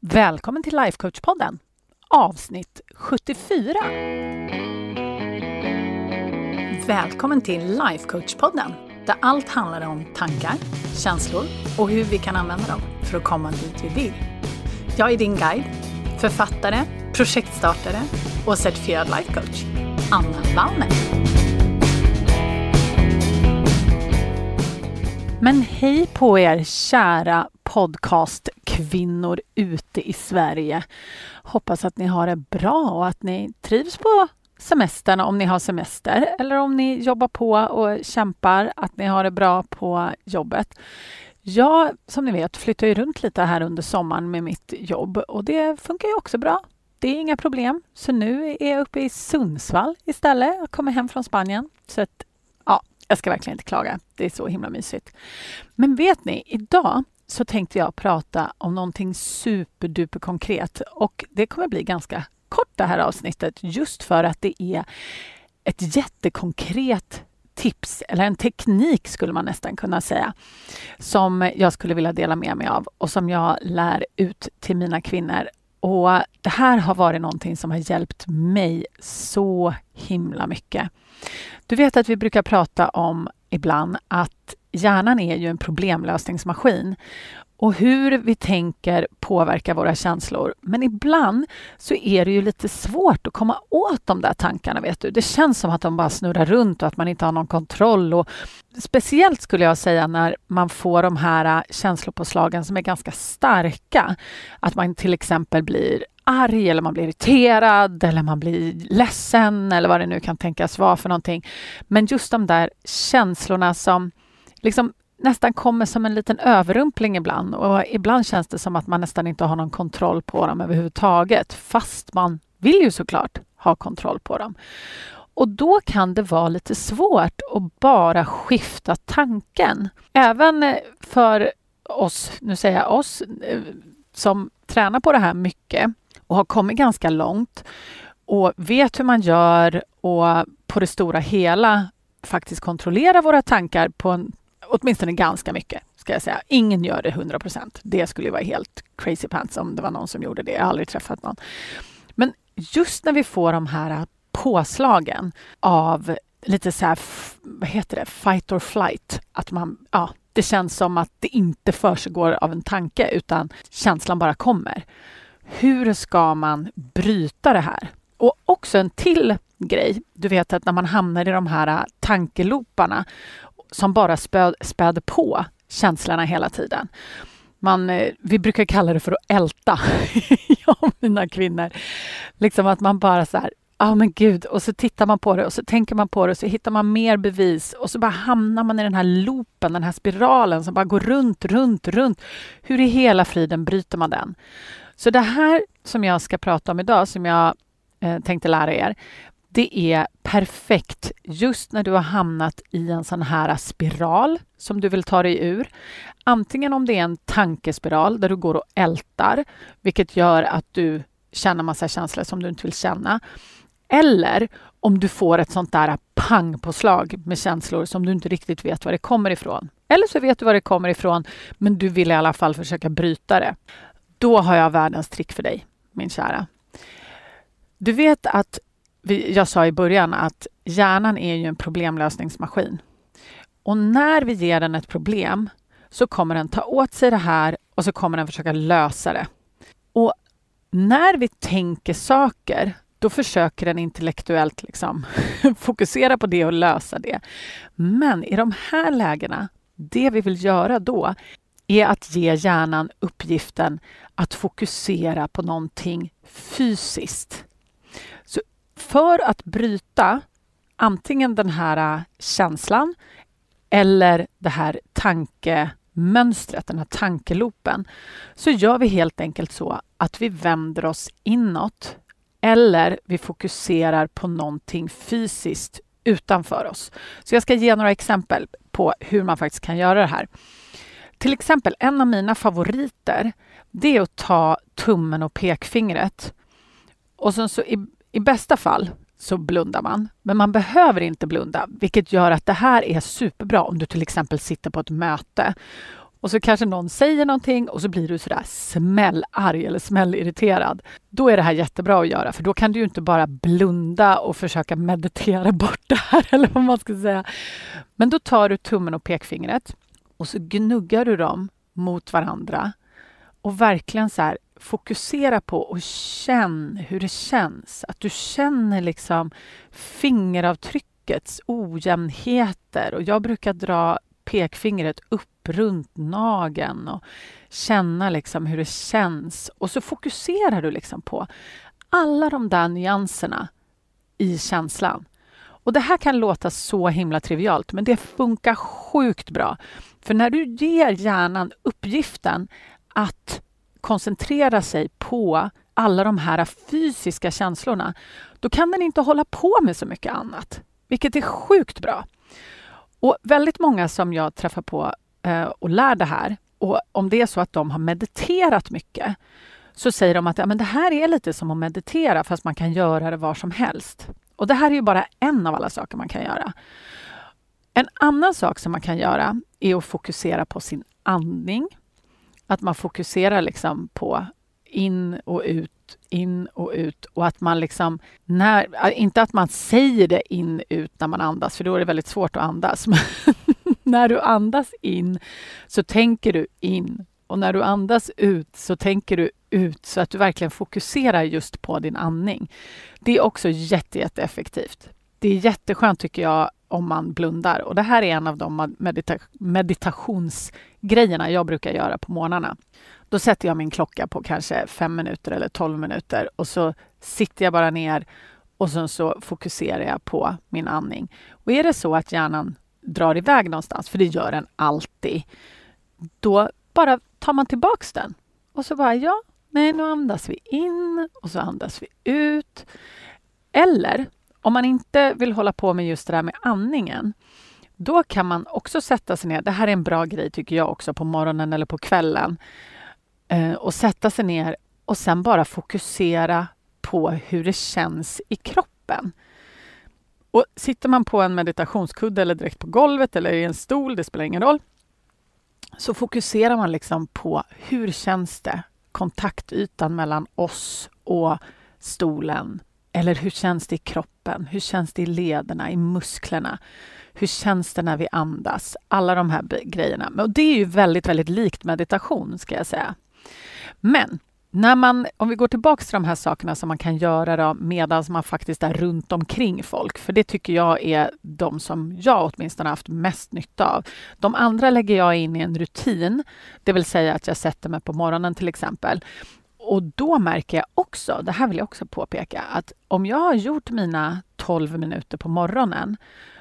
Välkommen till Lifecoach-podden, avsnitt 74. Välkommen till Lifecoach-podden där allt handlar om tankar, känslor och hur vi kan använda dem för att komma dit vi vill. Jag är din guide, författare, projektstartare och certifierad lifecoach, Anna Wallner. Men hej på er kära podcast kvinnor ute i Sverige. Hoppas att ni har det bra och att ni trivs på semestern om ni har semester eller om ni jobbar på och kämpar, att ni har det bra på jobbet. Jag, som ni vet, flyttar ju runt lite här under sommaren med mitt jobb och det funkar ju också bra. Det är inga problem. Så nu är jag uppe i Sundsvall istället. Jag kommer hem från Spanien. Så att, ja, jag ska verkligen inte klaga. Det är så himla mysigt. Men vet ni, idag så tänkte jag prata om någonting superduper konkret och det kommer bli ganska kort det här avsnittet just för att det är ett jättekonkret tips eller en teknik skulle man nästan kunna säga som jag skulle vilja dela med mig av och som jag lär ut till mina kvinnor. Och Det här har varit någonting som har hjälpt mig så himla mycket. Du vet att vi brukar prata om ibland att hjärnan är ju en problemlösningsmaskin och hur vi tänker påverkar våra känslor. Men ibland så är det ju lite svårt att komma åt de där tankarna. vet du. Det känns som att de bara snurrar runt och att man inte har någon kontroll. Och speciellt skulle jag säga när man får de här äh, känslopåslagen som är ganska starka. Att man till exempel blir arg eller man blir irriterad eller man blir ledsen eller vad det nu kan tänkas vara för någonting. Men just de där känslorna som liksom nästan kommer som en liten överrumpling ibland och ibland känns det som att man nästan inte har någon kontroll på dem överhuvudtaget fast man vill ju såklart ha kontroll på dem. Och då kan det vara lite svårt att bara skifta tanken. Även eh, för oss, nu säger jag oss, eh, som tränar på det här mycket och har kommit ganska långt och vet hur man gör och på det stora hela faktiskt kontrollera våra tankar på en åtminstone ganska mycket, ska jag säga. Ingen gör det 100 procent. Det skulle vara helt crazy pants om det var någon som gjorde det. Jag har aldrig träffat någon. Men just när vi får de här påslagen av lite så här, vad heter det, fight or flight. Att man, ja, det känns som att det inte försiggår av en tanke utan känslan bara kommer. Hur ska man bryta det här? Och också en till grej. Du vet att när man hamnar i de här tankeloparna som bara späd, späder på känslorna hela tiden. Man, eh, vi brukar kalla det för att älta, jag och mina kvinnor. Liksom att man bara så här, ja oh men gud, och så tittar man på det och så tänker man på det och så hittar man mer bevis och så bara hamnar man i den här loopen, den här spiralen som bara går runt, runt, runt. Hur i hela friden bryter man den? Så det här som jag ska prata om idag, som jag eh, tänkte lära er, det är perfekt just när du har hamnat i en sån här spiral som du vill ta dig ur. Antingen om det är en tankespiral där du går och ältar, vilket gör att du känner massa känslor som du inte vill känna. Eller om du får ett sånt där pangpåslag med känslor som du inte riktigt vet var det kommer ifrån. Eller så vet du var det kommer ifrån, men du vill i alla fall försöka bryta det. Då har jag världens trick för dig, min kära. Du vet att jag sa i början att hjärnan är ju en problemlösningsmaskin. Och när vi ger den ett problem så kommer den ta åt sig det här och så kommer den försöka lösa det. Och när vi tänker saker, då försöker den intellektuellt liksom fokusera på det och lösa det. Men i de här lägena, det vi vill göra då är att ge hjärnan uppgiften att fokusera på någonting fysiskt för att bryta antingen den här äh, känslan eller det här tankemönstret, den här tankelopen, så gör vi helt enkelt så att vi vänder oss inåt eller vi fokuserar på någonting fysiskt utanför oss. Så jag ska ge några exempel på hur man faktiskt kan göra det här. Till exempel, en av mina favoriter, det är att ta tummen och pekfingret och sen så i, bästa fall så blundar man, men man behöver inte blunda, vilket gör att det här är superbra om du till exempel sitter på ett möte och så kanske någon säger någonting och så blir du sådär smällarg eller smällirriterad. Då är det här jättebra att göra för då kan du ju inte bara blunda och försöka meditera bort det här eller vad man ska säga. Men då tar du tummen och pekfingret och så gnuggar du dem mot varandra och verkligen så här fokusera på och känn hur det känns. Att du känner liksom fingeravtryckets ojämnheter och jag brukar dra pekfingret upp runt nageln och känna liksom hur det känns. Och så fokuserar du liksom på alla de där nyanserna i känslan. Och Det här kan låta så himla trivialt, men det funkar sjukt bra. För när du ger hjärnan uppgiften att koncentrera sig på alla de här fysiska känslorna, då kan den inte hålla på med så mycket annat, vilket är sjukt bra. Och väldigt många som jag träffar på eh, och lär det här, och om det är så att de har mediterat mycket, så säger de att ja, men det här är lite som att meditera fast man kan göra det var som helst. Och det här är ju bara en av alla saker man kan göra. En annan sak som man kan göra är att fokusera på sin andning. Att man fokuserar liksom på in och ut, in och ut och att man liksom, när, äh, inte att man säger det in ut när man andas, för då är det väldigt svårt att andas. Men när du andas in så tänker du in och när du andas ut så tänker du ut så att du verkligen fokuserar just på din andning. Det är också jätte, jätteeffektivt. Det är jätteskönt tycker jag om man blundar och det här är en av de medita meditationsgrejerna jag brukar göra på morgnarna. Då sätter jag min klocka på kanske fem minuter eller tolv minuter och så sitter jag bara ner och sen så fokuserar jag på min andning. Och är det så att hjärnan drar iväg någonstans, för det gör den alltid, då bara tar man tillbaks den och så bara ja, nej, nu andas vi in och så andas vi ut. Eller om man inte vill hålla på med just det där med andningen, då kan man också sätta sig ner. Det här är en bra grej tycker jag också på morgonen eller på kvällen. Eh, och sätta sig ner och sen bara fokusera på hur det känns i kroppen. Och Sitter man på en meditationskudde eller direkt på golvet eller i en stol, det spelar ingen roll, så fokuserar man liksom på hur känns det? Kontaktytan mellan oss och stolen. Eller hur känns det i kroppen? Hur känns det i lederna, i musklerna? Hur känns det när vi andas? Alla de här grejerna. Och det är ju väldigt, väldigt likt meditation, ska jag säga. Men när man, om vi går tillbaka till de här sakerna som man kan göra medan man faktiskt är runt omkring folk, för det tycker jag är de som jag åtminstone haft mest nytta av. De andra lägger jag in i en rutin, det vill säga att jag sätter mig på morgonen till exempel. Och då märker jag också, det här vill jag också påpeka, att om jag har gjort mina 12 minuter på morgonen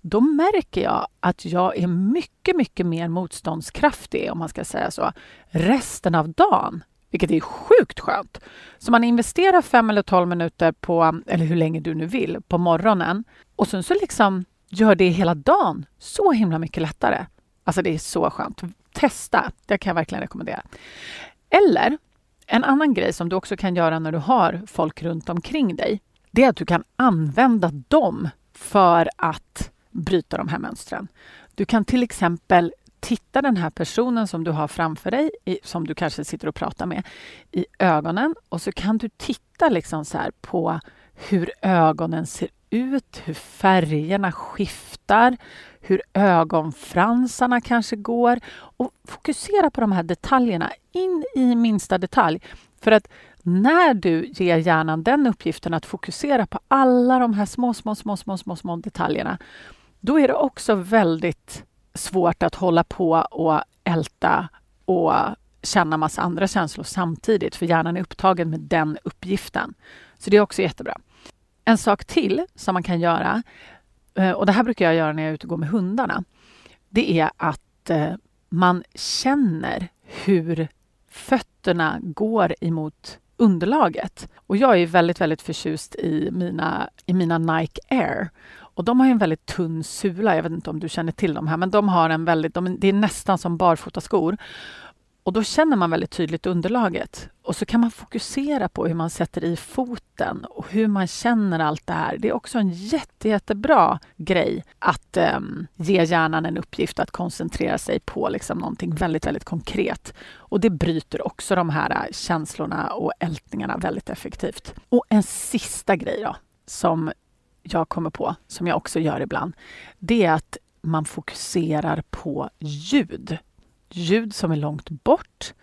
då märker jag att jag är mycket, mycket mer motståndskraftig, om man ska säga så, resten av dagen vilket är sjukt skönt. Så man investerar fem eller tolv minuter på, eller hur länge du nu vill, på morgonen och sen så liksom gör det hela dagen så himla mycket lättare. Alltså det är så skönt. Testa, det kan jag verkligen rekommendera. Eller en annan grej som du också kan göra när du har folk runt omkring dig, det är att du kan använda dem för att bryta de här mönstren. Du kan till exempel titta den här personen som du har framför dig, som du kanske sitter och pratar med, i ögonen och så kan du titta liksom så på hur ögonen ser ut, hur färgerna skiftar, hur ögonfransarna kanske går och fokusera på de här detaljerna in i minsta detalj. För att när du ger hjärnan den uppgiften att fokusera på alla de här små, små, små, små, små, små detaljerna, då är det också väldigt svårt att hålla på och älta och känna massa andra känslor samtidigt, för hjärnan är upptagen med den uppgiften. Så det är också jättebra. En sak till som man kan göra, eh, och det här brukar jag göra när jag är ute och går med hundarna, det är att eh, man känner hur fötterna går emot underlaget. Och jag är väldigt, väldigt förtjust i mina, i mina Nike Air. Och de har en väldigt tunn sula. Jag vet inte om du känner till dem här, men de har en väldigt, de, det är nästan som barfotaskor. Och då känner man väldigt tydligt underlaget. Och så kan man fokusera på hur man sätter i foten och hur man känner allt det här. Det är också en jätte, jättebra grej att um, ge hjärnan en uppgift att koncentrera sig på liksom någonting väldigt, väldigt konkret. Och det bryter också de här äh, känslorna och ältningarna väldigt effektivt. Och en sista grej då, som jag kommer på, som jag också gör ibland, det är att man fokuserar på ljud ljud som är långt bort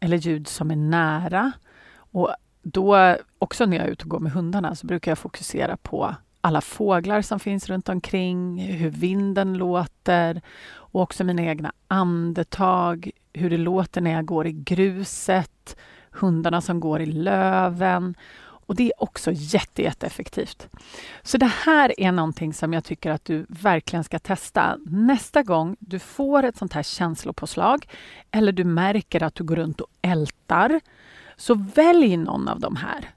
eller ljud som är nära. Och då, också när jag är ute och går med hundarna, så brukar jag fokusera på alla fåglar som finns runt omkring, hur vinden låter och också mina egna andetag, hur det låter när jag går i gruset, hundarna som går i löven och det är också jätte, jätteeffektivt. Så det här är någonting som jag tycker att du verkligen ska testa. Nästa gång du får ett sånt här känslopåslag eller du märker att du går runt och ältar, så välj någon av de här.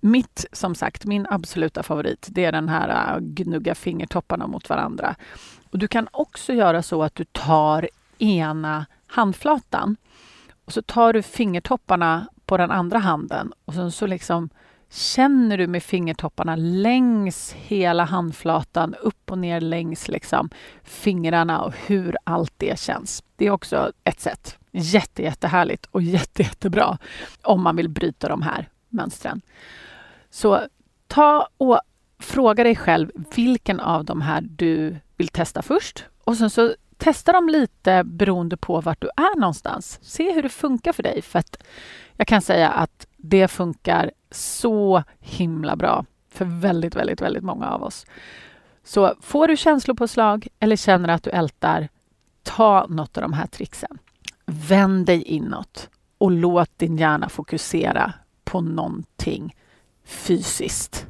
Mitt, som sagt, min absoluta favorit, det är den här att gnugga fingertopparna mot varandra. Och Du kan också göra så att du tar ena handflatan och så tar du fingertopparna på den andra handen och sen så liksom känner du med fingertopparna längs hela handflatan, upp och ner längs liksom fingrarna och hur allt det känns. Det är också ett sätt. Jätte, jättehärligt och jätte, jättebra om man vill bryta de här mönstren. Så ta och fråga dig själv vilken av de här du vill testa först och sen så testa dem lite beroende på vart du är någonstans. Se hur det funkar för dig. För att jag kan säga att det funkar så himla bra för väldigt, väldigt, väldigt många av oss. Så får du känslopåslag eller känner att du ältar, ta något av de här tricksen. Vänd dig inåt och låt din hjärna fokusera på någonting fysiskt.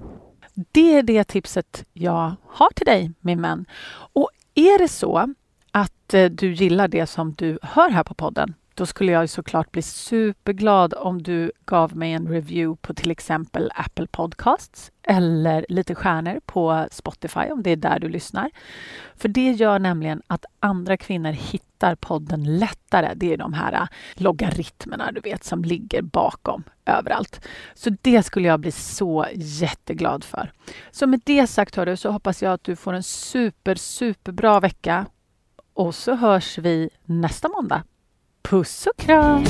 Det är det tipset jag har till dig, min vän. Och är det så att eh, du gillar det som du hör här på podden då skulle jag såklart bli superglad om du gav mig en review på till exempel Apple Podcasts eller lite stjärnor på Spotify om det är där du lyssnar. För det gör nämligen att andra kvinnor hittar podden lättare. Det är de här logaritmerna du vet som ligger bakom överallt. Så det skulle jag bli så jätteglad för. Så med det sagt hörru, så hoppas jag att du får en super, superbra vecka och så hörs vi nästa måndag. Puss och kram!